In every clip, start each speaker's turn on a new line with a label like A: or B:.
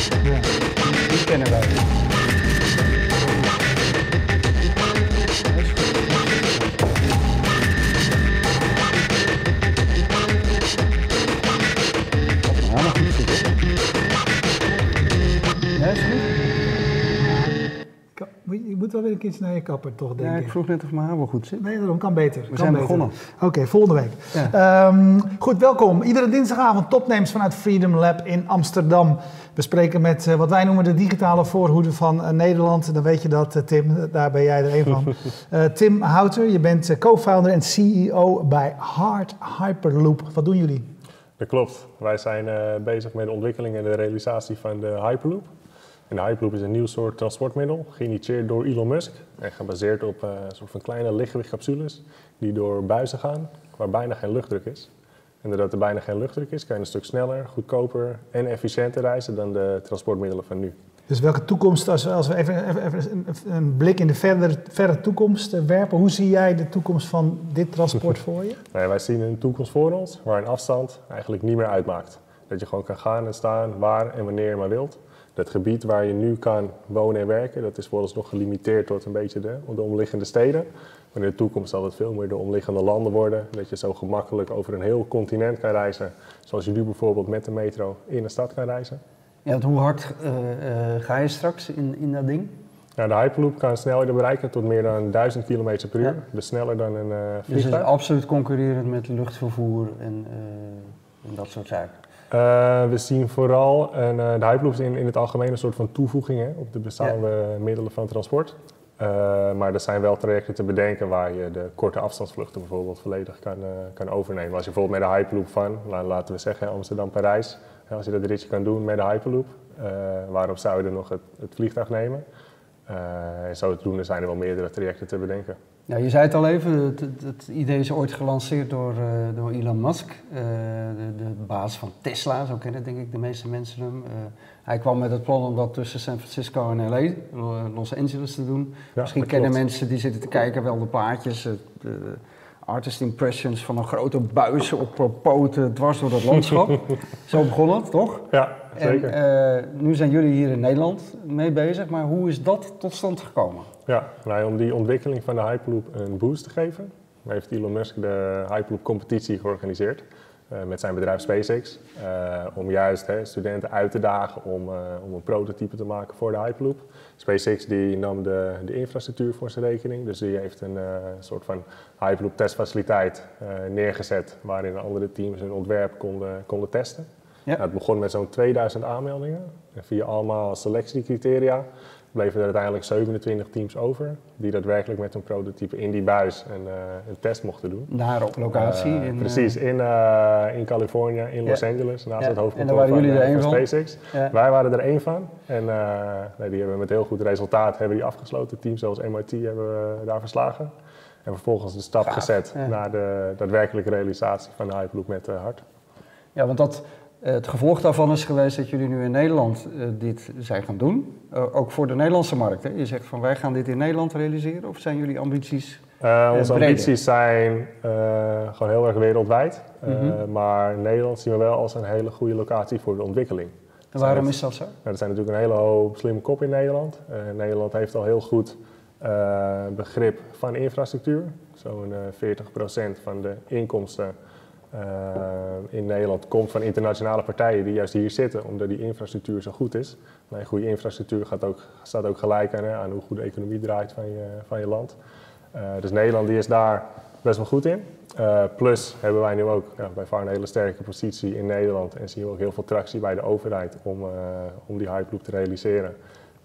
A: Ja,
B: moet Je moet wel weer een keertje naar je kapper, toch, denk
A: Ja,
B: ik.
A: ik vroeg net of mijn haar wel goed zit.
B: Nee, daarom kan beter. kan
A: zijn
B: beter.
A: begonnen.
B: Oké, volgende week.
A: Ja.
B: Ehm, goed, welkom. Iedere dinsdagavond topnames vanuit Freedom Lab in Amsterdam. We spreken met eh, wat wij noemen de digitale voorhoede van eh, Nederland. Dan weet je dat, eh, Tim. Daar ben jij er een van. Eh, Tim Houter, je bent co-founder en CEO bij Hard Hyperloop. Wat doen jullie?
C: Dat klopt. Wij zijn eh, bezig met de ontwikkeling en de realisatie van de Hyperloop. En de Hyperloop is een nieuw soort transportmiddel, geïnitieerd door Elon Musk. En gebaseerd op eh, een soort van kleine lichtgewichtcapsules die door buizen gaan, waar bijna geen luchtdruk is. En doordat er bijna geen luchtdruk is, kan je een stuk sneller, goedkoper en efficiënter reizen dan de transportmiddelen van nu.
B: Dus welke toekomst, als we, als we even, even, even een, blik in de verre, verre toekomst eh, werpen, hoe zie jij de toekomst van dit transport voor je?
C: Ja, wij zien een toekomst voor ons waar een afstand eigenlijk niet meer uitmaakt. Dat je gewoon kan gaan en staan waar en wanneer je maar wilt. Dat gebied waar je nu kan wonen en werken, dat is vooralsnog gelimiteerd tot een beetje de, de omliggende steden. Maar in de toekomst zal het veel meer de omliggende landen worden. Dat je zo gemakkelijk over een heel continent kan reizen. Zoals je nu bijvoorbeeld met de metro in een stad kan reizen.
A: Ja, want hoe hard eh, eh, ga je straks in, in dat ding?
C: Nou, de Hyperloop kan snelheden bereiken tot meer dan 1000 km per uur.
A: Ja.
C: Dus sneller dan een eh
A: Dus het is
C: vliegtuig.
A: absoluut concurrerend met luchtvervoer en, en dat soort zaken.
C: Eh, we zien vooral een, eh, de Hyperloop in, in het algemeen een soort van toevoeging hè, op de bestaande middelen van transport. Eh, maar er zijn wel trajecten te bedenken waar je de korte afstandsvluchten bijvoorbeeld volledig kan, kan overnemen. Als je bijvoorbeeld met de Hyperloop van, la- laten we zeggen Amsterdam-Parijs, als je dat ritje kan doen met de Hyperloop, waarom zou je dan nog het, het vliegtuig nemen? En zo te doen zijn er wel meerdere trajecten te bedenken.
A: Ja, je zei het al even, het, idee is ooit gelanceerd door, eh, door Elon Musk, eh, de, de baas van Tesla, zo kennen denk ik de meeste mensen hem. Eh, hij kwam met het plan om dat tussen San Francisco en LA, Lo- Los Angeles te doen.
C: Ja,
A: Misschien
C: dat
A: kennen
C: klopt.
A: mensen die zitten te kijken wel de plaatjes, de artist impressions van een grote buis op poten dwars door het landschap. zo begon het, toch?
C: Ja, zeker.
A: En eh, nu zijn jullie hier in Nederland mee bezig, maar hoe is dat tot stand gekomen?
C: Ja, nou, om die ontwikkeling van de Hyperloop een boost te geven, heeft Elon Musk de Hyperloop competitie georganiseerd eh, met zijn bedrijf SpaceX. eh, om juist hè, studenten uit te dagen om, om een prototype te maken voor de Hyperloop. SpaceX die nam de, de infrastructuur voor zijn rekening, dus die heeft een soort van Hyperloop testfaciliteit neergezet waarin andere teams hun ontwerp konden, konden testen.
A: Ja.
C: Nou, het begon met zo'n 2000 aanmeldingen. En via allemaal selectiecriteria bleven er uiteindelijk 27 teams over. Die daadwerkelijk met hun prototype in die buis een, eh, een test mochten doen.
A: Daar op locatie?
C: Eh,
A: in, eh,
C: precies, in, eh, in Californië, in Los. Angeles, naast
A: Ja,
C: het
A: en
C: hoofdkantoor
A: daar waren
C: van,
A: jullie er
C: van? SpaceX. Wij waren er één van. En nee, die hebben met heel goed resultaat hebben die afgesloten. Teams zoals MIT hebben we daar verslagen. En vervolgens de stap
A: Gaaf,
C: gezet naar de daadwerkelijke realisatie van de Hyperloop met hart.
A: Ja, want dat, het gevolg daarvan is geweest dat jullie nu in Nederland eh, dit zijn gaan doen. Eh, ook voor de Nederlandse markt. Hè? Je zegt van wij gaan dit in Nederland realiseren. Of zijn jullie ambities?
C: Eh, onze
A: breder.
C: ambities zijn gewoon heel erg wereldwijd.
A: Mhm.
C: Maar Nederland zien we wel als een hele goede locatie voor de ontwikkeling.
A: En waarom is dat zo?
C: Nou, er zijn natuurlijk een hele hoop slimme kop in Nederland. Nederland heeft al heel goed begrip van infrastructuur. Zo'n eh 40% van de inkomsten in Nederland komt van internationale partijen die juist hier zitten, omdat die infrastructuur zo goed is. Nou, goede infrastructuur gaat ook, staat ook gelijk aan, aan hoe goed de economie draait van je, van je land. Eh, dus Nederland die is daar best wel goed in. Eh, plus hebben wij nu ook ja, bij een hele sterke positie in Nederland en zien we ook heel veel tractie bij de overheid om, eh, om die Hyperloop te realiseren.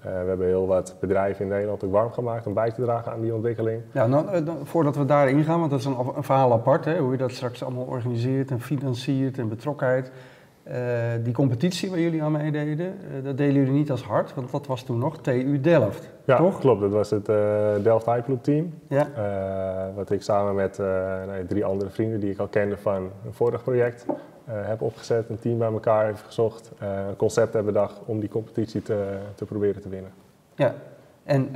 C: Eh, we hebben heel wat bedrijven in Nederland ook warm gemaakt om bij te dragen aan die ontwikkeling.
A: Ja, nou, eh, voordat we daarin gaan, want dat is een, een verhaal apart. Hè? Hoe je dat straks allemaal organiseert en financiert en betrokkenheid. Eh, die competitie waar jullie aan meededen, eh, dat deden jullie niet als hard, want dat was toen nog TU Delft.
C: Ja,
A: Toch?
C: klopt. Dat was het eh, Delft Hyperloop team.
A: Ja.
C: Wat ik samen met drie andere vrienden die ik al kende van een vorig project heb opgezet. Een team bij elkaar heeft gezocht. een concept hebben bedacht om die competitie te, te proberen te winnen.
A: Ja, en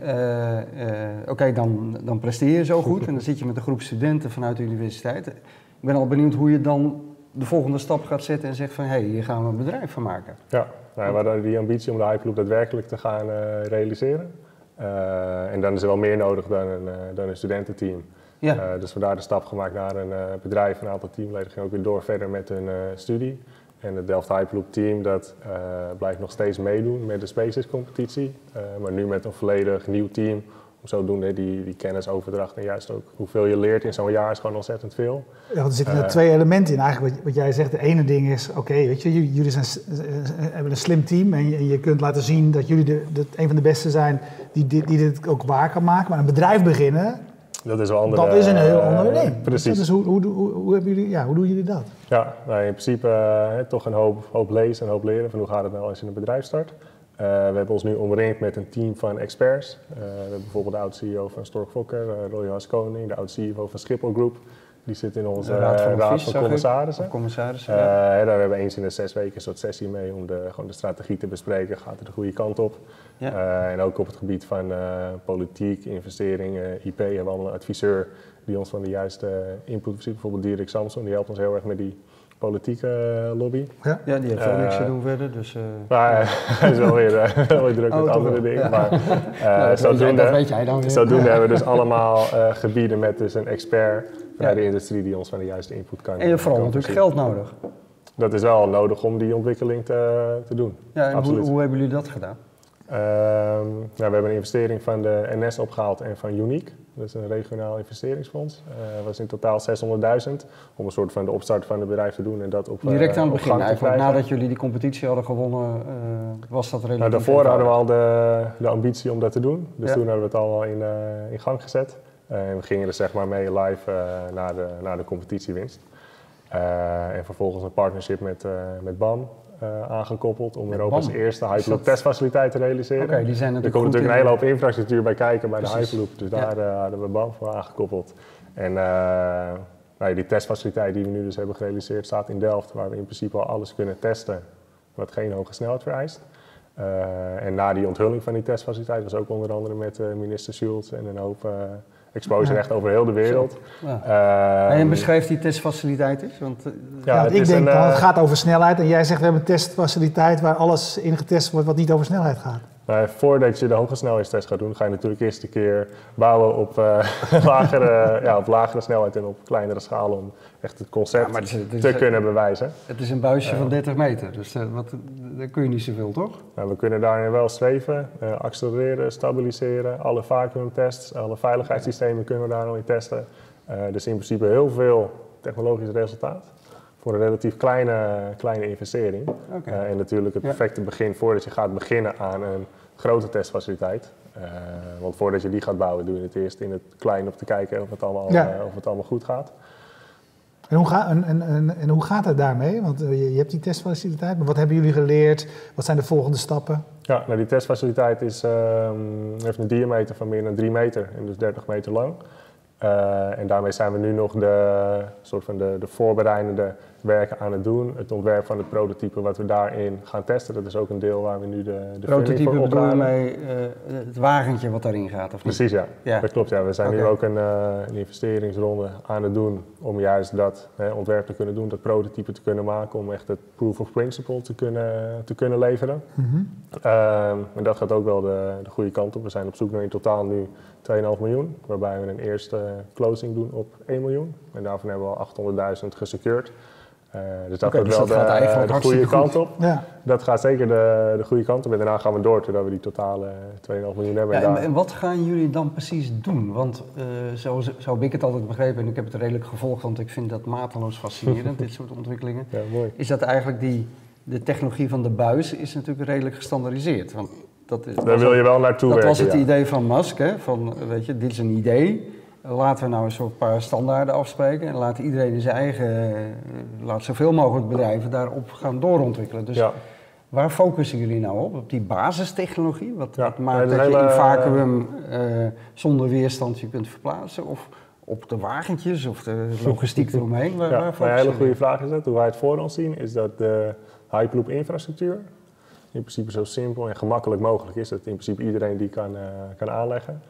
A: oké, dan, dan presteer je zo goed en dan zit je met een groep studenten vanuit de universiteit. Ik ben al benieuwd hoe je dan de volgende stap gaat zetten en zegt van hé, hey, hier gaan we een bedrijf van maken.
C: Ja, nou, we hadden die ambitie om de Hyperloop daadwerkelijk te gaan uh, realiseren. Uh, en dan is er wel meer nodig dan een, uh, dan een studententeam.
A: Ja.
C: dus we daar de stap gemaakt naar een bedrijf. Een aantal teamleden gingen ook weer door verder met hun studie. En het Delft Hyperloop team dat blijft nog steeds meedoen met de Spaces competitie. maar nu met een volledig nieuw team zodoende die, die kennisoverdracht en juist ook hoeveel je leert in zo'n jaar is gewoon ontzettend veel.
B: Ja, er zitten uh, twee elementen in eigenlijk. Wat, wat, jij zegt, de ene ding is, oké, weet je, jullie zijn, hebben een slim team en je, je kunt laten zien dat jullie de, de, een van de beste zijn die, die, die dit ook waar kan maken. Maar een bedrijf beginnen,
C: dat is, een andere,
B: dat is een heel ander ding.
C: Precies.
B: Dus hoe, hoe, hoe, hoe, hebben jullie, ja, hoe doen jullie dat?
C: Ja, nou, in principe uh, toch een hoop, hoop lezen en hoop leren van hoe gaat het nou als je een bedrijf start. Uh, we hebben ons nu omringd met een team van experts. Uh, we hebben bijvoorbeeld de oud-CEO van Stork Fokker, uh, Roy Haskoning, de oud-CEO van Schiphol Group. Die zit in onze
A: raad van,
C: raad
A: advies,
C: van commissarissen.
A: commissarissen
C: ja. daar hebben we eens in de zes weken een soort sessie mee om de, gewoon de strategie te bespreken. Gaat het de goede kant op? Ja. en ook op het gebied van politiek, investeringen, IP hebben we allemaal een adviseur die ons van de juiste input voorziet. Bijvoorbeeld Dirk Samson, die helpt ons heel erg met die politieke eh, lobby.
A: Ja, ja die heeft ook niks te doen verder. Dus, uh...
C: Maar hij is wel weer, uh, wel weer druk oh, met andere dingen. Ja. Maar, uh,
A: nou, dat,
C: zodoende,
A: dat weet jij dan weer.
C: Zodoende hebben we dus allemaal gebieden met dus een expert vanuit ja. de industrie die ons van de juiste input kan
A: En je hebt vooral natuurlijk geld nodig.
C: Dat is wel nodig om die ontwikkeling te, te doen.
A: Ja, en hoe, hoe hebben jullie dat gedaan?
C: Uh, nou, we hebben een investering van de NS opgehaald en van Unique. Dat is een regionaal investeringsfonds. Dat uh, was in totaal 600.000 om een soort van de opstart van het bedrijf te doen en dat op
A: Direct aan
C: het
A: begin eigenlijk, nadat jullie die competitie hadden gewonnen, uh, was dat relatief
C: nou, Daarvoor hadden we al de, de ambitie om dat te doen. Dus ja. toen hebben we het al in, in gang gezet. en we gingen er zeg maar mee live naar, de, naar de competitiewinst. en vervolgens een partnership met, met BAM. Uh, aangekoppeld om Europa's BAM. eerste Hyperloop testfaciliteit te realiseren.
A: Okay, die zijn
C: er komt natuurlijk een hele hoop infrastructuur bij kijken bij Precies. de Hyperloop, dus daar ja. uh, hadden we BAM voor aangekoppeld. En uh, nou, die testfaciliteit die we nu dus hebben gerealiseerd staat in Delft, waar we in principe al alles kunnen testen wat geen hoge snelheid vereist. en na die onthulling van die testfaciliteit was ook onder andere met minister Schultz en een hoop exposure ja. echt over heel de wereld.
B: Ja.
A: Uh, en beschrijft die testfaciliteit eens? Want, uh,
B: ja, ik denk een, uh, het gaat over snelheid en jij zegt we hebben een testfaciliteit waar alles in getest wordt wat niet over snelheid gaat.
C: Nou, voordat je de hoge snelheidstest gaat doen, ga je natuurlijk eerst een keer bouwen op, lagere, ja, op lagere snelheid en op kleinere schaal om echt het concept ja, het is, het is, te kunnen bewijzen.
A: Het is een buisje van 30 meter, dus wat, daar kun je niet zoveel, toch?
C: Nou, we kunnen daarin wel zweven, accelereren, stabiliseren, alle vacuümtests, alle veiligheidssystemen kunnen we daar nog in testen. dus in principe heel veel technologisch resultaat voor een relatief kleine, kleine investering. Okay. Uh, en natuurlijk het perfecte ja. begin voordat je gaat beginnen aan een grote testfaciliteit. Uh, want voordat je die gaat bouwen, doe je het eerst in het klein om te kijken of het allemaal, ja. uh, of het allemaal goed gaat.
B: En hoe, ga, en, en, en, en hoe gaat het daarmee? Want je, je, hebt die testfaciliteit, maar wat hebben jullie geleerd? Wat zijn de volgende stappen?
C: Ja, nou die testfaciliteit is, um, heeft een diameter van meer dan 3 meter en dus 30 meter lang. En daarmee zijn we nu nog de, soort van de, de voorbereidende werken aan het doen. Het ontwerp van het prototype wat we daarin gaan testen, dat is ook een deel waar we nu de, de
A: Prototype voor bedoel je mee uh, het wagentje wat daarin gaat, of niet?
C: Precies, ja. ja. Dat klopt, ja. We zijn okay. nu ook een, uh, een, investeringsronde aan het doen om juist dat hè, ontwerp te kunnen doen, dat prototype te kunnen maken, om echt het proof of principle te kunnen, te kunnen leveren. Mm -hmm. en dat gaat ook wel de, de goede kant op. We zijn op zoek naar in totaal nu 2,5 miljoen, waarbij we een eerste closing doen op 1 miljoen. En daarvan hebben we al 800.000 gesecured. Uh, dus dat okay, gaat dus wel dat de, de goede kant op. Ja. Dat gaat zeker de, de goede kant op. En daarna gaan we door totdat we die totale 2,5 miljoen hebben.
A: Ja, en, en, wat gaan jullie dan precies doen? Want uh, zo, zo heb ik het altijd begrepen en ik heb het redelijk gevolgd, want ik vind dat mateloos fascinerend, dit soort ontwikkelingen.
C: Ja, mooi.
A: Is dat eigenlijk die, de technologie van de buis is natuurlijk redelijk gestandardiseerd. Want dat is,
C: Daar wil je wel naartoe
A: Dat
C: werken,
A: was het
C: ja.
A: idee van Musk, hè? van weet je, dit is een idee. Laten we nou een soort paar standaarden afspreken en laat iedereen zijn eigen, laat zoveel mogelijk bedrijven daarop gaan doorontwikkelen. Dus
C: ja.
A: waar focussen jullie nou op? Op die basistechnologie? Wat,
C: Ja,
A: wat maakt dat je in vacuüm eh, zonder weerstand je kunt verplaatsen? Of op de wagentjes of de logistiek eromheen? Waar,
C: Ja,
A: waar
C: een
A: focussen
C: hele goede vraag is dat. Hoe wij het voor ons zien, is dat de Hyperloop infrastructuur in principe zo simpel en gemakkelijk mogelijk is. Dat in principe iedereen die kan, eh, kan aanleggen.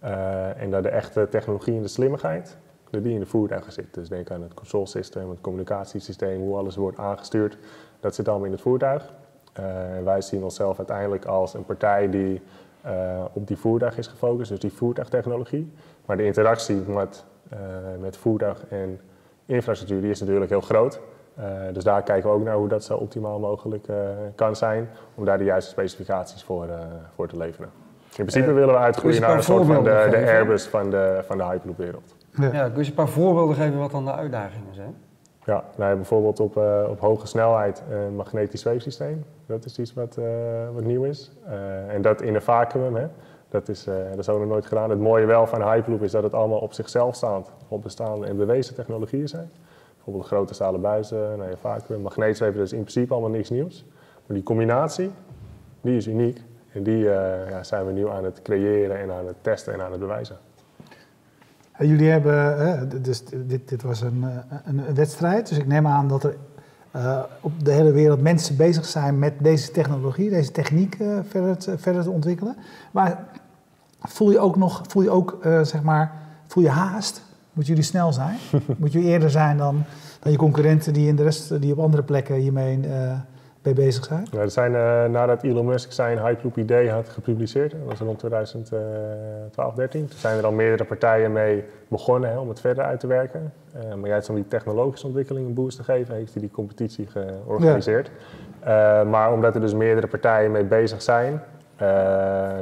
C: Eh, en dat de echte technologie en de slimmigheid die in de voertuigen zit. Dus denk aan het system, het communicatiesysteem, hoe alles wordt aangestuurd. Dat zit allemaal in het voertuig. Uh, wij zien onszelf uiteindelijk als een partij die uh, op die voertuig is gefocust, dus die voertuigtechnologie. Maar de interactie met, met voertuig en infrastructuur die is natuurlijk heel groot. dus daar kijken we ook naar hoe dat zo optimaal mogelijk kan zijn, om daar de juiste specificaties voor, voor te leveren. In principe willen we uitgroeien naar een soort van de, de Airbus van de, van de Hyperloop-wereld.
A: Ja. ja, kun je een paar voorbeelden geven wat dan de uitdagingen zijn?
C: Ja, nou, bijvoorbeeld op, uh, op hoge snelheid een magnetisch zweefsysteem. Dat is iets wat, uh, wat nieuw is. Uh, en dat in een vacuüm, hè. Dat, is, dat is ook nog nooit gedaan. Het mooie wel van Hyperloop is dat het allemaal op zichzelf staand, op bestaande en bewezen technologieën zijn. Bijvoorbeeld grote stalen buizen, nou, vacuüm, magneetzweven, dat is in principe allemaal niks nieuws. Maar die combinatie, die is uniek. En die ja, zijn we nu aan het creëren en aan het testen en aan het bewijzen.
B: Jullie hebben, dus dit, dit was een, een, wedstrijd, dus ik neem aan dat er uh, op de hele wereld mensen bezig zijn met deze technologie, deze techniek uh, verder, te, verder te ontwikkelen. Maar voel je ook nog, voel je ook, uh, zeg maar, voel je haast? Moet jullie snel zijn? Moet je eerder zijn dan, dan je concurrenten die, in de rest, die op andere plekken hiermee bezig zijn?
C: zijn, uh, nadat Elon Musk zijn Hyperloop idee had gepubliceerd, dat was rond 2012, 13, toen zijn er al meerdere partijen mee begonnen hè, om het verder uit te werken. Uh, maar juist om die technologische ontwikkeling een boost te geven, heeft hij die competitie georganiseerd. Ja. Uh, maar omdat er dus meerdere partijen mee bezig zijn,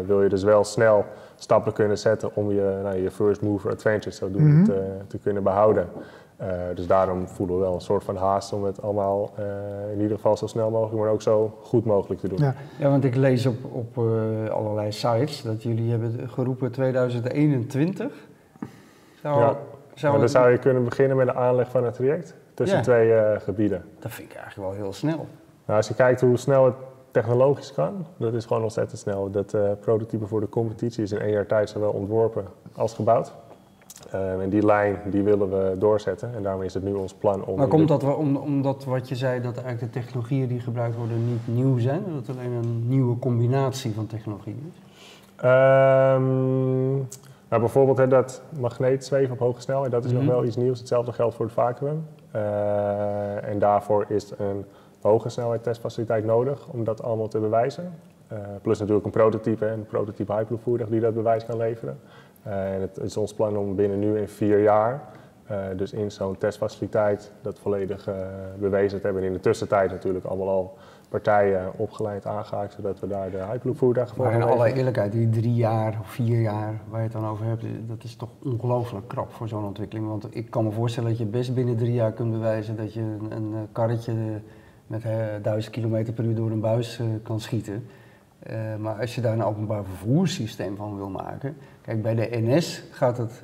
C: wil je dus wel snel stappen kunnen zetten om je, nou, je first mover advantage zo doen, mm -hmm. te, te kunnen behouden. Uh, dus daarom voelen we wel een soort van haast om het allemaal uh, in ieder geval zo snel mogelijk, maar ook zo goed mogelijk te doen.
A: Ja, ja want ik lees op, op uh, allerlei sites dat jullie hebben geroepen 2021.
C: Zou, ja, zou dan zou je kunnen beginnen met de aanleg van het traject tussen ja. twee gebieden.
A: Dat vind ik eigenlijk wel heel snel.
C: Nou, als je kijkt hoe snel het technologisch kan, dat is gewoon ontzettend snel. Dat prototype voor de competitie is in één jaar tijd zowel ontworpen als gebouwd. Uh, en die lijn die willen we doorzetten en daarom is het nu ons plan om...
A: Maar komt dat om, omdat wat je zei, dat eigenlijk de technologieën die gebruikt worden niet nieuw zijn? Dat het alleen een nieuwe combinatie van technologieën is?
C: Um, nou, bijvoorbeeld hè, dat magneetzweven op hoge snelheid, dat is mm -hmm. nog wel iets nieuws. Hetzelfde geldt voor het vacuüm. Uh, en daarvoor is een hoge snelheid testfaciliteit nodig om dat allemaal te bewijzen. Uh, plus natuurlijk een prototype, een prototype Hyperloop voertuig die dat bewijs kan leveren. Uh, en het is ons plan om binnen nu in vier jaar, uh, dus in zo'n testfaciliteit, dat volledig uh, bewezen te hebben. En in de tussentijd natuurlijk allemaal al partijen opgeleid aangehaakt, zodat we daar de Hyperloop voertuigen voor
A: Maar in alle eerlijkheid, die drie jaar of vier jaar waar je het dan over hebt, dat is toch ongelooflijk krap voor zo'n ontwikkeling. Want ik kan me voorstellen dat je best binnen drie jaar kunt bewijzen dat je een, een karretje met 1000 km per uur door een buis kan schieten. Uh, maar als je daar een openbaar vervoerssysteem van wil maken. Kijk, bij de NS gaat het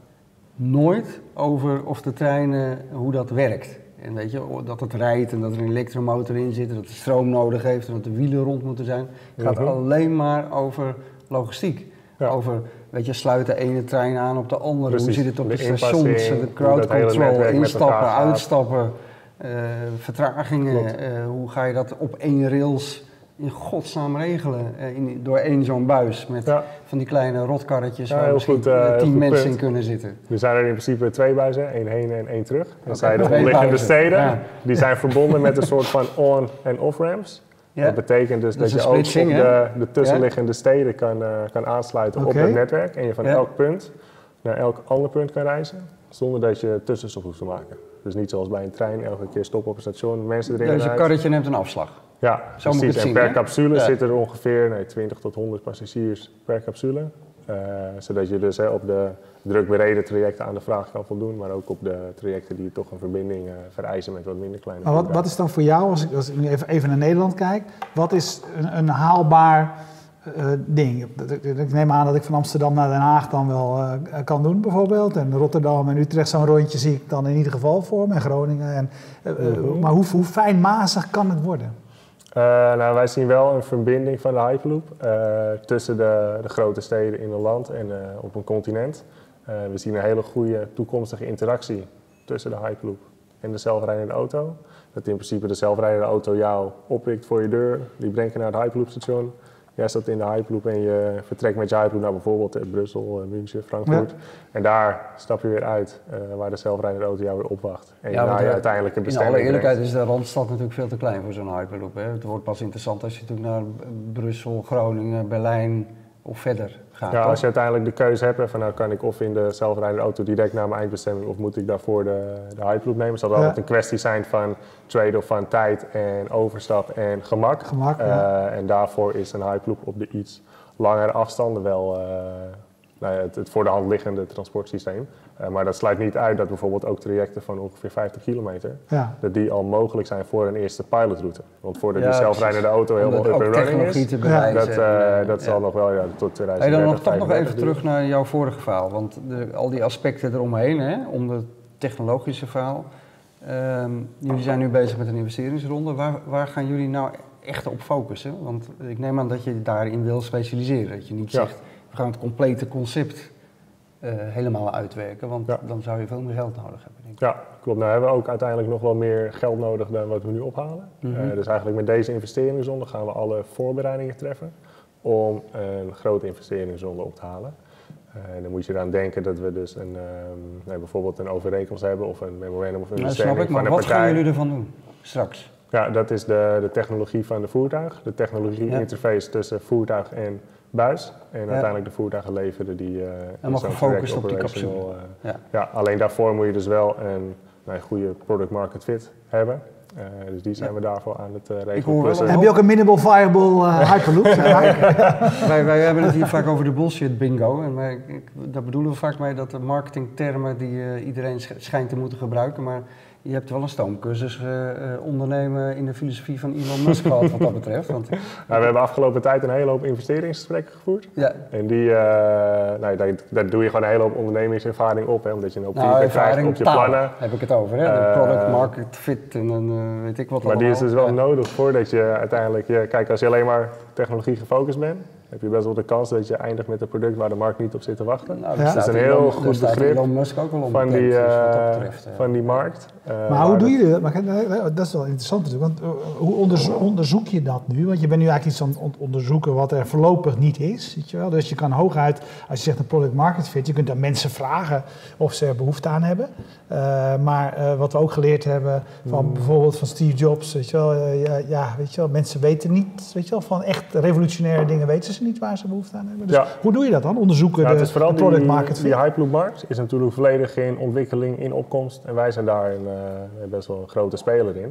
A: nooit over of de treinen, hoe dat werkt. En weet je, dat het rijdt en dat er een elektromotor in zit, en dat het stroom nodig heeft en dat de wielen rond moeten zijn. Het gaat -huh. alleen maar over logistiek. Ja. Over, weet je, sluit de ene trein aan op de andere. Precies. Hoe zit het op de, de stations, de crowd control, instappen, uitstappen, uh, vertragingen. Uh, hoe ga je dat op één rails in godsnaam regelen uh, in, door één zo'n buis met ja. van die kleine rotkarretjes ja, waar misschien goed, uh, tien mensen punt. in kunnen zitten.
C: Er zijn er in principe twee buizen, één heen en één terug. Dan zijn de omliggende steden, ja. die zijn verbonden met een soort van on- en off-ramps. Dat betekent dus dat, dat je ook op de, de tussenliggende steden kan, uh, kan aansluiten okay. op het netwerk en je van elk punt naar elk ander punt kan reizen, zonder dat je tussenstop hoeft te maken. Dus niet zoals bij een trein, elke keer stoppen op een station, mensen erin
A: Dus je karretje neemt een afslag?
C: Ja, Zo precies. en zien, per hè? capsule ja. zitten er ongeveer nee, 20 tot 100 passagiers per capsule. Uh, zodat je dus hè, op de druk bereden trajecten aan de vraag kan voldoen, maar ook op de trajecten die toch een verbinding uh, vereisen met wat minder kleine
B: maar wat, wat, is dan voor jou, als ik, als ik nu even, even naar Nederland kijk, wat is een, een haalbaar uh, ding? Ik neem aan dat ik van Amsterdam naar Den Haag dan wel kan doen bijvoorbeeld. En Rotterdam en Utrecht zo'n rondje zie ik dan in ieder geval voor me, en Groningen. En, -huh. Maar hoe, hoe fijnmazig kan het worden?
C: Uh, nou, wij zien wel een verbinding van de Hyperloop uh, tussen de, de, grote steden in een land en uh, op een continent. we zien een hele goede toekomstige interactie tussen de Hyperloop en de zelfrijdende auto. Dat in principe de zelfrijdende auto jou oppikt voor je deur, die brengt je naar het Hyperloop station. Jij staat in de Hyperloop en je vertrekt met je Hyperloop naar bijvoorbeeld eh, Brussel, eh, München, Frankfurt. En daar stap je weer uit eh, waar de zelfrijdende auto jou weer opwacht. En
A: Ja,
C: naar je uiteindelijke
A: In
C: bestemming
A: alle eerlijkheid
C: brengt.
A: is de Randstad natuurlijk veel te klein voor zo'n Hyperloop. Hè. Het wordt pas interessant als je natuurlijk naar Brussel, Groningen, Berlijn of verder gaat.
C: Ja,
A: toch?
C: als je uiteindelijk de keuze hebt, van nou kan ik of in de zelfrijdende auto direct naar mijn eindbestemming of moet ik daarvoor de, de Hyperloop nemen. Zal
B: Ja.
C: altijd een kwestie zijn van trade-off van tijd en overstap en gemak.
B: Gemak, ja.
C: Eh, en daarvoor is een Hyperloop op de iets langere afstanden wel eh, nou ja, het, het voor de hand liggende transportsysteem. Eh, maar dat sluit niet uit dat bijvoorbeeld ook trajecten van ongeveer 50 kilometer,
B: Ja.
C: dat die al mogelijk zijn voor een eerste pilotroute. Want voordat
A: Ja,
C: die zelfrijdende auto helemaal up and running
A: technologie
C: is,
A: te bewijzen.
C: dat, eh,
A: en,
C: dat
A: ja.
C: zal nog wel ja, tot
A: Hey,
C: 2030,
A: dan nog, toch nog even
C: 35 duren.
A: terug naar jouw vorige verhaal. Want de, al die aspecten eromheen, hè, om het technologische verhaal. Ehm, jullie zijn nu bezig met een investeringsronde. Waar, waar gaan jullie nou echt op focussen? Want ik neem aan dat je daarin wil specialiseren. Dat je niet
C: Ja.
A: zegt, we gaan het complete concept eh, helemaal uitwerken. Want
C: Ja.
A: dan zou je veel meer geld nodig hebben. Denk ik.
C: Ja, klopt. Nou hebben we ook uiteindelijk nog wel meer geld nodig dan wat we nu ophalen.
A: Mhm.
C: Eh, dus eigenlijk met deze investeringsronde gaan we alle voorbereidingen treffen om een grote investeringsronde op te halen. Eh, en dan moet je eraan denken dat we dus een, ehm, nee, bijvoorbeeld een overeenkomst hebben of een memorandum of
A: Nou,
C: understanding
A: snap ik, maar wat gaan jullie ervan doen straks?
C: Ja, dat is de, de technologie van de voertuig, de technologie
A: Ja.
C: interface tussen voertuig en buis. En
A: Ja.
C: uiteindelijk de voertuigen leveren die eh in zo'n
A: gefocust op die
C: operational, eh,
A: Ja.
C: ja, alleen daarvoor moet je dus wel een nou, een goede product market fit hebben. Eh, dus die zijn
A: Ja.
C: we daarvoor aan het eh regelen. Plus
B: Heb je ook een minimal viable eh, Hyperloop?
A: wij, wij hebben het hier vaak over de bullshit bingo. En wij, ik, daar bedoelen we vaak mee dat de marketingtermen die eh, iedereen sch- schijnt te moeten gebruiken. Maar je hebt wel een stoomcursus eh, eh, ondernemen in de filosofie van Elon Musk gehad wat dat betreft. Want,
C: nou, we hebben afgelopen tijd een hele hoop investeringsgesprekken gevoerd.
A: ja,
C: En die, eh, nou, daar, daar doe je gewoon een hele hoop ondernemingservaring op. Hè, omdat je een hoop
A: nou,
C: krijgt op je
A: taal
C: plannen.
A: heb ik het over. Hè? De product market fit en een, eh, weet ik wat
C: Maar die is dus wel
A: allemaal.
C: nodig voordat je uiteindelijk... Je, kijk, als je alleen maar technologie gefocust bent... heb je best wel de kans dat je eindigt met een product waar de markt niet op zit te wachten.
A: Nou,
B: Dat
C: is een heel goed begrip
A: Elon Musk ook wel
C: Van die, eh,
A: betreft. eh.
C: van die markt. Eh,
B: Maar hoe
C: waar-
B: doe je dat? Maar, eh, dat is wel interessant natuurlijk. Want eh, hoe onderzo- onderzoek je dat nu? Want je bent nu eigenlijk iets aan het on- onderzoeken wat er voorlopig niet is. Weet je wel? Dus je kan hooguit, als je zegt een product market fit, je kunt aan mensen vragen of ze er behoefte aan hebben. Eh, maar eh, wat we ook geleerd hebben van bijvoorbeeld van Steve Jobs, weet je wel, eh, ja, ja, weet je wel, mensen weten niet, weet je wel, van echt revolutionaire dingen weten ze niet waar ze behoefte aan hebben. Dus
C: Ja.
B: hoe doe je dat dan? Onderzoeken
C: Nou,
B: de,
C: het is vooral
B: de product market fit?
C: die Hyperloop-markt is natuurlijk volledig in ontwikkeling, in opkomst. En wij zijn daar een, eh, best wel een grote speler in.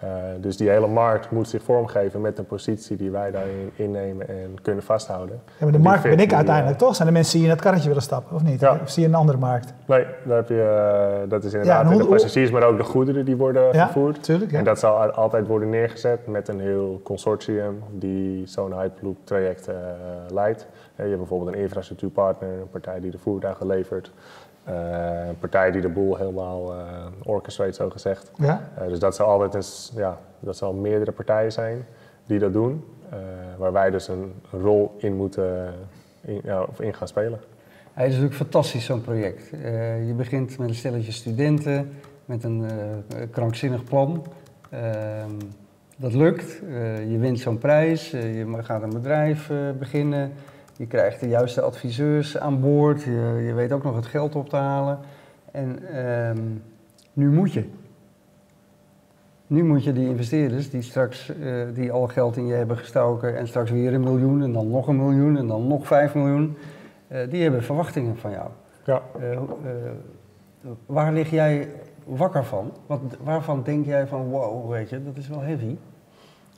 C: Eh, dus die hele markt moet zich vormgeven met een positie die wij daarin innemen en kunnen vasthouden.
B: Ja, maar de markt ben ik uiteindelijk
C: eh,
B: toch? Zijn de mensen die in het karretje willen stappen, of niet?
C: Ja.
B: Of zie je een andere markt?
C: Nee, daar heb je, eh, dat is inderdaad
B: hoe-
C: de passagiers, maar ook de goederen die worden
B: Ja,
C: vervoerd.
B: natuurlijk. Ja.
C: En dat zal al- altijd worden neergezet met een heel consortium die zo'n Hyperloop traject leidt. Je hebt bijvoorbeeld een infrastructuurpartner, een partij die de voertuigen levert. Eh, een partij die de boel helemaal eh orchestrate, zo gezegd.
B: Ja?
C: Eh, dus dat zal altijd een, s- ja, dat zal meerdere partijen zijn die dat doen. eh, waar wij dus een rol in moeten in, ja, of in gaan spelen.
A: Het is natuurlijk fantastisch, zo'n project. Eh, je begint met een stelletje studenten, met een eh, krankzinnig plan. Ehm, dat lukt. Eh, je wint zo'n prijs, eh, je gaat een bedrijf eh, beginnen. Je krijgt de juiste adviseurs aan boord. Je, je weet ook nog het geld op te halen. En ehm, nu moet je. Nu moet je die investeerders die straks eh, die al geld in je hebben gestoken en straks weer een miljoen en dan nog een miljoen en dan nog vijf miljoen, eh, die hebben verwachtingen van jou.
C: Ja.
A: Eh, waar lig jij wakker van? Wat, waarvan denk jij van wow, weet je, dat is wel heavy?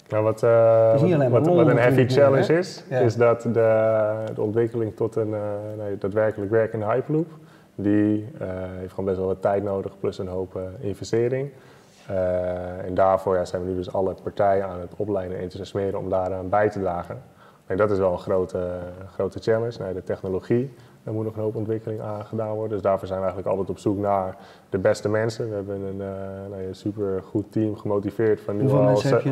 C: Nou, wat, eh, wat, een heavy challenge
A: hè?
C: is,
A: Ja.
C: is dat de, de ontwikkeling tot een nee, daadwerkelijk werkende Hyperloop, die eh, heeft gewoon best wel wat tijd nodig, plus een hoop investering. En daarvoor ja, zijn we nu dus alle partijen aan het opleiden en enthousiasmeren om daaraan bij te dragen. En dat is wel een grote, grote challenge. Nee, de technologie, daar moet nog een hoop ontwikkeling aan gedaan worden. Dus daarvoor zijn we eigenlijk altijd op zoek naar de beste mensen. We hebben een, uh, nou, een super goed team gemotiveerd van nu al,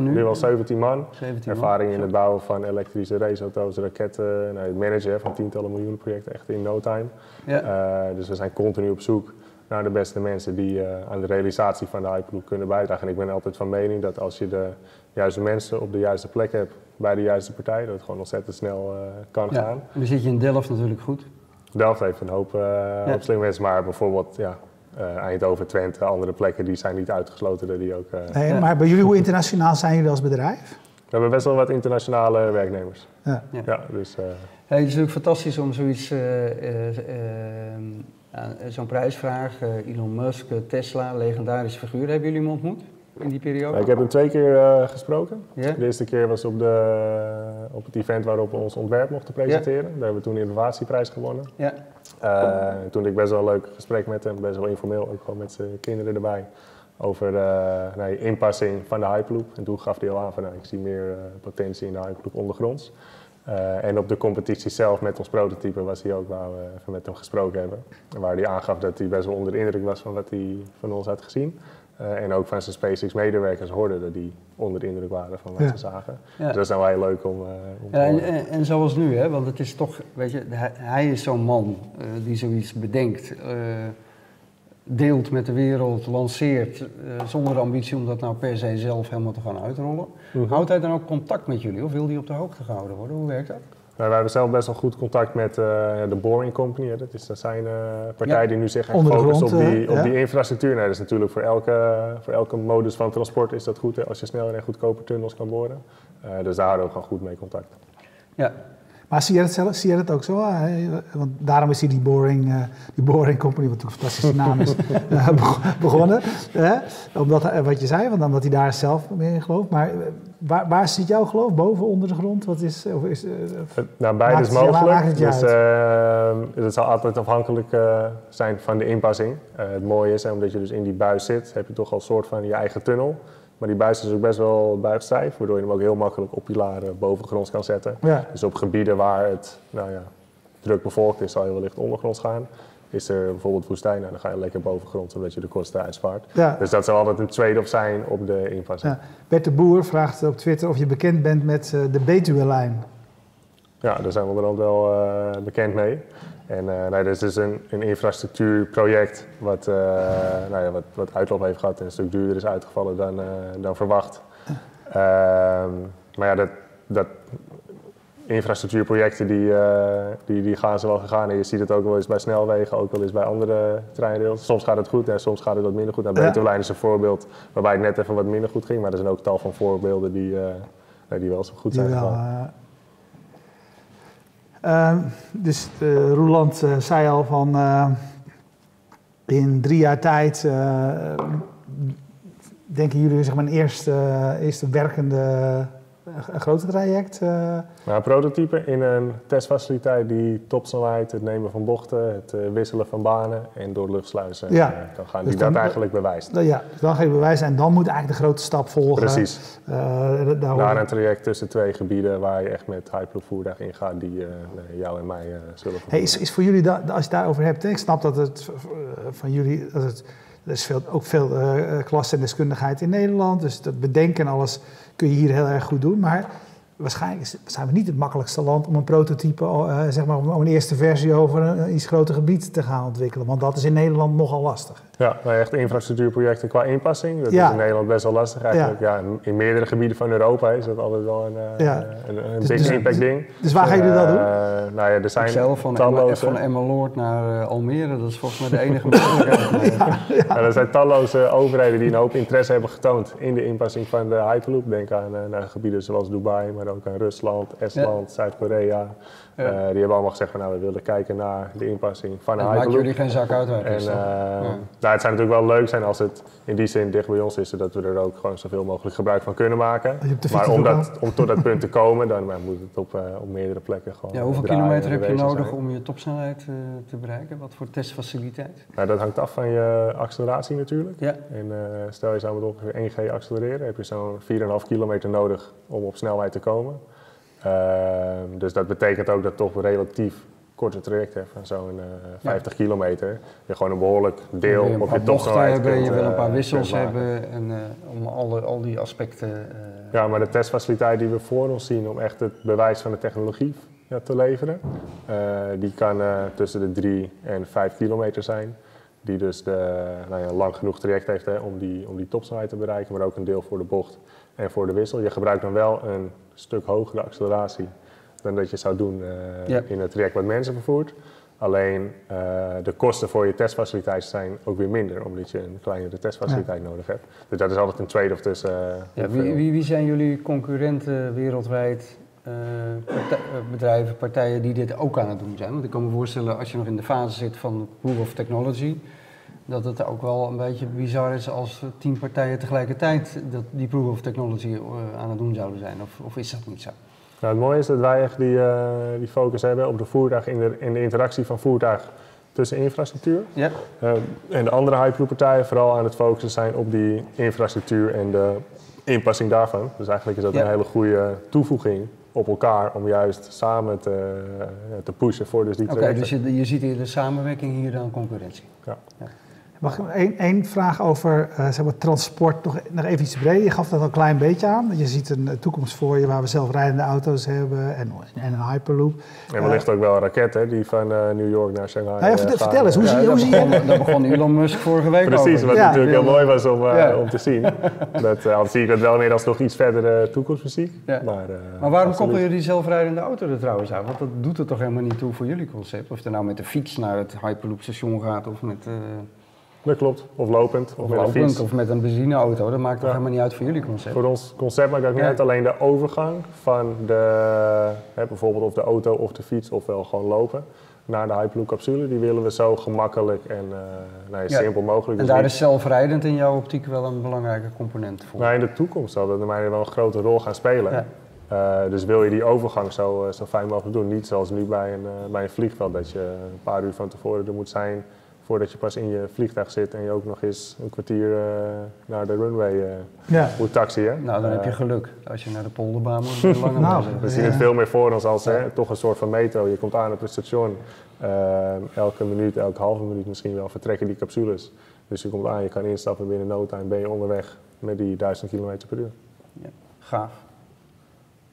A: nu?
C: al 17 man.
A: 17 man.
C: Ervaring in het bouwen van elektrische raceauto's, raketten, nou, het managen van tientallen miljoenen projecten echt in no time.
A: Ja.
C: Uh, dus we zijn continu op zoek naar de beste mensen die uh, aan de realisatie van de Hyperloop kunnen bijdragen. En ik ben altijd van mening dat als je de juiste mensen op de juiste plek hebt bij de juiste partij, dat het gewoon ontzettend snel eh, kan
A: Ja.
C: gaan.
A: En dan zit je in Delft natuurlijk goed.
C: Delft heeft een hoop, hoop slimme mensen, maar bijvoorbeeld ja, eh, Eindhoven, Twente, andere plekken, die zijn niet uitgesloten. dat Die ook, eh,
B: Nee,
A: Ja.
B: Maar bij jullie, hoe internationaal zijn jullie als bedrijf?
C: We hebben best wel wat internationale werknemers.
B: Ja.
A: Ja.
C: Ja, dus, eh,
A: Hey, het is natuurlijk fantastisch om zoiets, eh, eh, eh, aan- zo'n prijsvraag, Elon Musk, Tesla, legendarische figuren. Hebben jullie hem ontmoet in die periode?
C: ik heb hem twee keer eh, gesproken. De eerste keer was op, de, op het event waarop we ons ontwerp mochten presenteren. Daar hebben we toen de innovatieprijs gewonnen.
A: Ja.
C: Eh, toen had ik best wel een leuk gesprek met hem, best wel informeel, ook gewoon met zijn kinderen erbij. Over de nee, inpassing van de Hyperloop. En toen gaf hij al aan van nou, ik zie meer eh, potentie in de Hyperloop ondergronds. Eh, en op de competitie zelf met ons prototype was hij ook waar we even met hem gesproken hebben. Waar hij aangaf dat hij best wel onder de indruk was van wat hij van ons had gezien. Eh, en ook van zijn SpaceX medewerkers hoorde dat die onder de indruk waren van wat
B: Ja.
C: ze zagen.
A: Ja.
C: Dus dat is nou heel leuk om, om te
A: Ja, en,
C: horen.
A: en, en zoals nu, hè, want het is toch, weet je, hij, hij is zo'n man eh, die zoiets bedenkt, deelt met de wereld, lanceert, zonder ambitie om dat nou per se zelf helemaal te gaan uitrollen.
C: Mhm.
A: Houdt hij dan ook contact met jullie of wil hij op de hoogte gehouden worden? Hoe werkt dat?
C: Wij hebben zelf best wel goed contact met eh, de Boring Company. Hè. Dat, is, dat zijn eh partijen
A: Ja.
C: die nu zich echt focussen op die,
B: eh,
C: op die infrastructuur. Nou, dat is natuurlijk voor elke, voor elke modus van transport is dat goed hè, als je sneller en goedkoper tunnels kan boren. Dus daar houden we gewoon goed mee contact.
A: Ja,
B: Maar zie jij het zelf? Zie jij dat ook zo? Eh, Want daarom is hij die Boring, eh, die boring Company, wat een fantastische naam is, eh, beg- begonnen. Hè? Omdat, eh, wat je zei, want omdat hij daar zelf mee in gelooft. Maar waar, waar zit jouw geloof? Boven, onder de grond? Wat is, of is,
C: Nou, is
B: het
C: mogelijk.
B: het je
C: dus het zal altijd afhankelijk zijn van de inpassing. Het mooie is, hè, omdat je dus in die buis zit, heb je toch al een soort van je eigen tunnel. Maar die buis is ook best wel buigstijf, waardoor je hem ook heel makkelijk op pilaren bovengronds kan zetten.
B: ja.
C: Dus op gebieden waar het nou ja, druk bevolkt is, zal je wellicht ondergronds gaan. Is er bijvoorbeeld woestijn, nou, dan ga je lekker bovengronds, zodat je de kosten uitspaart.
B: Ja.
C: Dus dat zal altijd een trade-off zijn op de inpassing.
B: Ja. Bert de Boer vraagt op Twitter of je bekend bent met eh, de Betuwe-lijn.
C: Ja, daar zijn we onderhand wel eh, bekend mee. En eh nee, dit is dus een, een infrastructuurproject wat, eh, nou ja, wat, wat uitloop heeft gehad en een stuk duurder is uitgevallen dan, eh, dan verwacht. Ehm, maar ja, dat, dat infrastructuurprojecten die, die, die gaan ze wel gegaan. En je ziet het ook wel eens bij snelwegen, ook wel eens bij andere treinrails. Soms gaat het goed en soms gaat het wat minder goed. Nou, is een voorbeeld waarbij het net even wat minder goed ging. Maar er zijn ook tal van voorbeelden die, nee, die wel zo goed
B: Die
C: zijn
B: wel,
C: gegaan.
B: Eh, ehm, dus eh, zei al van eh, in drie jaar tijd denken jullie zeg maar een eerste, eerste werkende eh, grote traject. eh,
C: Nou, een prototype in een testfaciliteit die topsnelheid, het nemen van bochten, het eh, wisselen van banen en door luchtsluizen.
B: Ja.
C: eh, dan gaan
B: Dus
C: die
B: dan-
C: dat eigenlijk bewijst.
B: ja, dus dan ga je bewijzen en dan moet eigenlijk de grote stap volgen.
C: Precies.
B: Eh, daar
C: een traject tussen twee gebieden waar je echt met Hyperloop voertuig ingaat die eh, nee, jou en mij eh, zullen
B: Hey, is, is voor jullie, da- als je het daarover hebt, ik snap dat het eh, van jullie, dat het, er is veel, ook veel eh, klasse en deskundigheid in Nederland, dus dat bedenken en alles kun je hier heel erg goed doen, maar waarschijnlijk zijn we niet het makkelijkste land om een prototype, eh, zeg maar, om een eerste versie over een iets groter gebied te gaan ontwikkelen, want dat is in Nederland nogal lastig.
C: Ja, nou, echt infrastructuurprojecten qua inpassing. Dat
B: Ja.
C: is in Nederland best wel lastig eigenlijk. Ja. in, in meerdere gebieden van Europa is dat altijd wel een, eh,
B: Ja.
C: een, een
B: Dus-
C: big
B: dus-
C: impact ding.
B: Dus waar gaan jullie dat doen?
C: Eh, nou ja, er zijn
A: zelf van, Emma,
C: talloze...
A: van Emmeloord naar eh, Almere, dat is volgens mij de enige mogelijkheid.
C: Ja, er zijn talloze overheden die een hoop interesse hebben getoond in de inpassing van de Hyperloop. Denk aan eh, naar gebieden zoals Dubai, maar ook aan Rusland, Estland, Zuid-Korea.
A: Ja.
C: Eh, die hebben allemaal gezegd van nou, we willen kijken naar de inpassing van
A: maakt jullie geen zak uit.
C: En eh?
A: Ja.
C: nou, het zou natuurlijk wel leuk zijn als het in die zin dicht bij ons is, zodat we er ook gewoon zoveel mogelijk gebruik van kunnen maken. Maar om, dat, om tot dat punt te komen, dan moet het op, eh, op meerdere plekken gewoon
A: Ja, hoeveel kilometer heb je nodig
C: zijn.
A: om je topsnelheid te bereiken? Wat voor testfaciliteit?
C: Nou, dat hangt af van je acceleratie natuurlijk.
A: Ja,
C: En stel je zou met ongeveer 1 G accelereren, heb je zo'n 4,5 kilometer nodig om op snelheid te komen. Ehm, dus dat betekent ook dat toch een relatief korte traject hebt van zo'n eh, 50 kilometer. Je gewoon een behoorlijk
A: je
C: deel
A: een
C: op je topsnelheid
A: hebben,
C: kunt,
A: je wil een
C: eh,
A: paar wissels
C: kunt maken.
A: hebben en eh, om alle, al die aspecten... eh,
C: Ja, maar de testfaciliteit die we voor ons zien om echt het bewijs van de technologie ja, te leveren, eh, die kan eh, tussen de 3 en 5 kilometer zijn. Die dus de, nou ja, een lang genoeg traject heeft hè, om, die, om die topsnelheid te bereiken, maar ook een deel voor de bocht. en voor de wissel. Je gebruikt dan wel een stuk hogere acceleratie dan dat je zou doen eh,
A: Ja.
C: in het traject wat mensen vervoert. Alleen eh, de kosten voor je testfaciliteit zijn ook weer minder, omdat je een kleinere testfaciliteit nodig hebt. Dus dat is altijd een trade-off tussen. eh,
A: Ja, wie, wie, wie zijn jullie concurrenten wereldwijd? partij- bedrijven, partijen die dit ook aan het doen zijn? Want ik kan me voorstellen, als je nog in de fase zit van proof of technology, dat het ook wel een beetje bizar is als tien partijen tegelijkertijd dat, die proof of technology eh, aan het doen zouden zijn. Of, of is dat niet zo?
C: Nou, het mooie is dat wij echt die, eh, die focus hebben op de voertuig in de, in de interactie van voertuig tussen infrastructuur.
A: Ja,
C: Eh, en de andere Hyperloop-partijen vooral aan het focussen zijn op die infrastructuur en de inpassing daarvan. Dus eigenlijk is dat
A: Ja.
C: een hele goede toevoeging op elkaar om juist samen te, te pushen voor dus die
A: oké, dus je, je ziet in de samenwerking hier dan concurrentie.
B: Mag ik één, één vraag over eh, zeg maar, transport nog, nog even iets breder? Je gaf dat al een klein beetje aan. Je ziet een toekomst voor je waar we zelfrijdende auto's hebben en, en een Hyperloop.
C: En wellicht ook wel raketten die van eh, New York naar Shanghai
B: Nou ja,
C: eh,
B: vertel, eens, hoe
A: Ja,
B: zie, hoe zie je...
A: begon, daar begon Elon Musk vorige week
C: Precies,
A: over.
C: wat
B: Ja.
C: natuurlijk heel mooi was om, eh,
A: Ja.
C: om te zien. Dat, eh, al zie ik dat wel meer als nog iets verdere toekomstmuziek.
A: Ja.
C: Maar, eh,
A: Maar waarom
C: absoluut.
A: koppel je die zelfrijdende auto er trouwens aan? Want dat doet er toch helemaal niet toe voor jullie concept? Of je nou met de fiets naar het Hyperloop station gaat of met, eh
C: Dat klopt. Of lopend, of,
A: of,
C: met een fiets.
A: of met een benzineauto. Dat maakt toch
C: Ja.
A: helemaal niet uit voor jullie concept?
C: Voor ons concept maakt ook niet uit alleen de overgang van de, hè, bijvoorbeeld of de auto of de fiets, ofwel gewoon lopen, naar de Hyperloop capsule. Die willen we zo gemakkelijk en eh, nou ja, simpel mogelijk.
A: En
C: Dus
A: daar is zelfrijdend in jouw optiek wel een belangrijke component voor.
C: nou, in de toekomst zal dat mij wel een grote rol gaan spelen. Eh, dus wil je die overgang zo, eh, zo fijn mogelijk doen. Niet zoals nu bij een, bij een vliegveld, dat je een paar uur van tevoren er moet zijn voordat je pas in je vliegtuig zit en je ook nog eens een kwartier eh, naar de runway eh,
B: Ja.
C: moet taxiën.
A: Nou, dan heb je
C: Eh,
A: geluk. Als je naar de polderbaan moet, langer
B: Nou.
C: We zien
B: Ja.
C: het veel meer voor ons als
A: Ja.
C: hè, toch een soort van metro. Je komt aan op het station. elke minuut, elke halve minuut misschien wel vertrekken die capsules. Dus je komt aan, je kan instappen binnen no time, ben je onderweg met die 1000 km per uur.
A: Gaaf.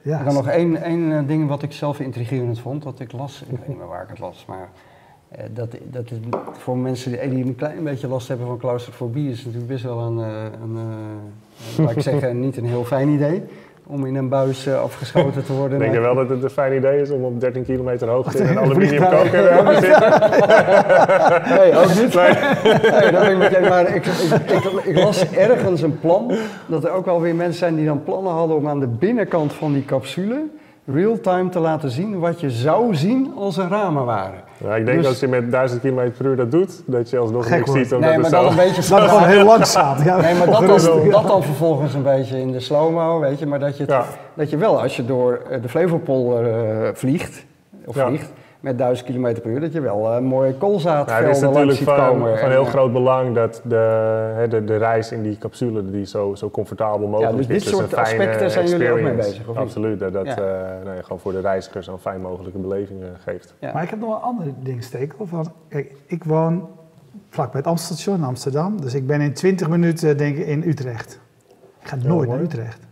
B: Ja.
A: Ik had nog één, één ding wat ik zelf intrigerend vond, dat ik las. Ik weet niet meer waar ik het las, maar dat, dat het voor mensen die, die een klein beetje last hebben van claustrofobie is natuurlijk best wel een, eh, een eh, laat ik zeggen, niet een heel fijn idee. Om in een buis eh, afgeschoten te worden.
C: Denk je wel dat het een fijn idee is om op 13 kilometer hoogte in een aluminium koker eh, te zitten?
A: Nee, ook niet. Nee, dat ben ik maar ik, ik, ik, ik las ergens een plan dat er ook wel weer mensen zijn die dan plannen hadden om aan de binnenkant van die capsule real-time te laten zien wat je zou zien als er ramen waren.
C: Nou, ik denk
A: Dus-
C: als je met 1000 km per uur dat doet, dat je alsnog niks ziet. Omdat
A: Nee,
C: het
A: maar
C: zo...
A: dan een beetje
B: Dat gewoon heel langzaam. Ja.
A: Nee, maar dat dan,
B: ja.
A: dat dan vervolgens een beetje in de slow-mo, weet je. Maar dat je, het-
C: Ja.
A: dat je wel, als je door eh, de Flevopolder eh, vliegt, of
C: Ja.
A: vliegt, met 1000 km per uur, dat je wel eh, mooie
C: Nou,
A: koolzaadvelden
C: het is
A: langs
C: natuurlijk
A: ziet
C: van,
A: komen.
C: van
A: En,
C: heel groot belang dat de, hè, de, de reis in die capsule die zo, zo comfortabel mogelijk
A: dus dit
C: is.
A: soort
C: een fijne
A: aspecten zijn jullie ook mee bezig, of niet?
C: Absoluut, dat dat
A: Ja.
C: eh, nou ja, gewoon voor de reizigers een fijn mogelijke beleving eh, geeft.
A: ja.
B: Maar ik heb nog een ander ding, Stekel. Van, kijk, ik woon vlakbij het Amstelstation in Amsterdam. Dus ik ben in 20 minuten denk ik, in Utrecht. Ik ga nooit naar. Utrecht.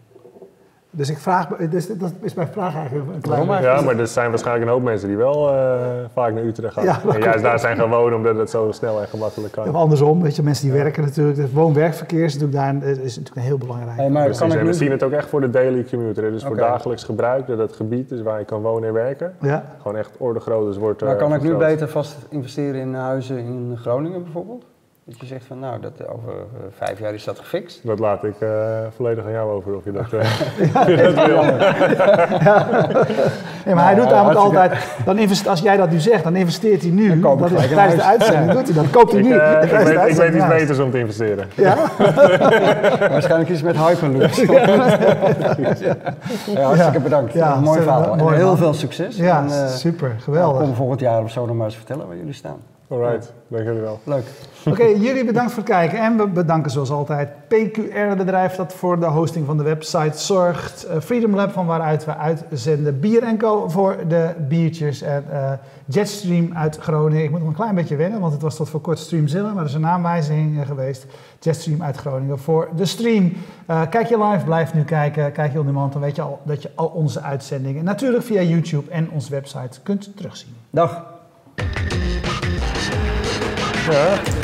B: Dus ik vraag, me- dus dat is mijn vraag eigenlijk een klein beetje.
C: Ja, maar er zijn waarschijnlijk een hoop mensen die wel eh, vaak naar Utrecht gaan.
B: Ja,
C: en juist daar zijn wonen omdat het zo snel en gemakkelijk kan.
B: Of andersom, weet je, mensen die werken natuurlijk. Het woon-werkverkeer is natuurlijk, daar, is natuurlijk een heel belangrijk.
A: Hey, maar
C: Precies,
A: kan ik
C: en we zien het ook echt voor de daily commuter. Dus voor dagelijks gebruik, dat het gebied is waar je kan wonen en werken.
B: Ja,
C: Gewoon echt orde groot dus wordt
A: Maar
C: eh,
A: kan ik nu beter vast investeren in huizen in Groningen bijvoorbeeld? Dat je zegt van nou, dat, over eh, vijf jaar is dat gefixt.
C: Dat laat ik eh, volledig aan jou over of je dat, eh, dat wil.
B: nee, maar hij doet
A: Ja,
B: namelijk altijd, dan invest, als jij dat nu zegt, dan investeert hij nu. Dat is tijdens de uitzending
A: Ja.
B: doet hij dat. Koopt hij
C: Ik,
B: nu.
C: eh, ik, weet, ik weet iets beters om te investeren.
B: Ja?
A: Waarschijnlijk iets met Hyperloops. ja, hartstikke bedankt.
B: Ja,
A: mooi verhaal. en heel veel succes.
B: Ja,
A: en, eh,
B: super, geweldig.
A: Kom volgend jaar of zo nog maar eens vertellen waar jullie staan.
C: Alright, dank jullie wel.
A: Leuk.
B: Oké, jullie bedankt voor het kijken. En we bedanken zoals altijd PQR, het bedrijf dat voor de hosting van de website zorgt. Eh, Freedom Lab, van waaruit we uitzenden. Bier Co voor de biertjes. En eh, Jetstream uit Groningen. Ik moet nog een klein beetje wennen, want het was tot voor kort Streamzilla. Maar er is een naamwijziging eh, geweest. Jetstream uit Groningen voor de stream. Eh, kijk je live, blijf nu kijken. Kijk je on demand, dan weet je al dat je al onze uitzendingen... natuurlijk via YouTube en onze website kunt terugzien.
A: Dag.
C: Ja,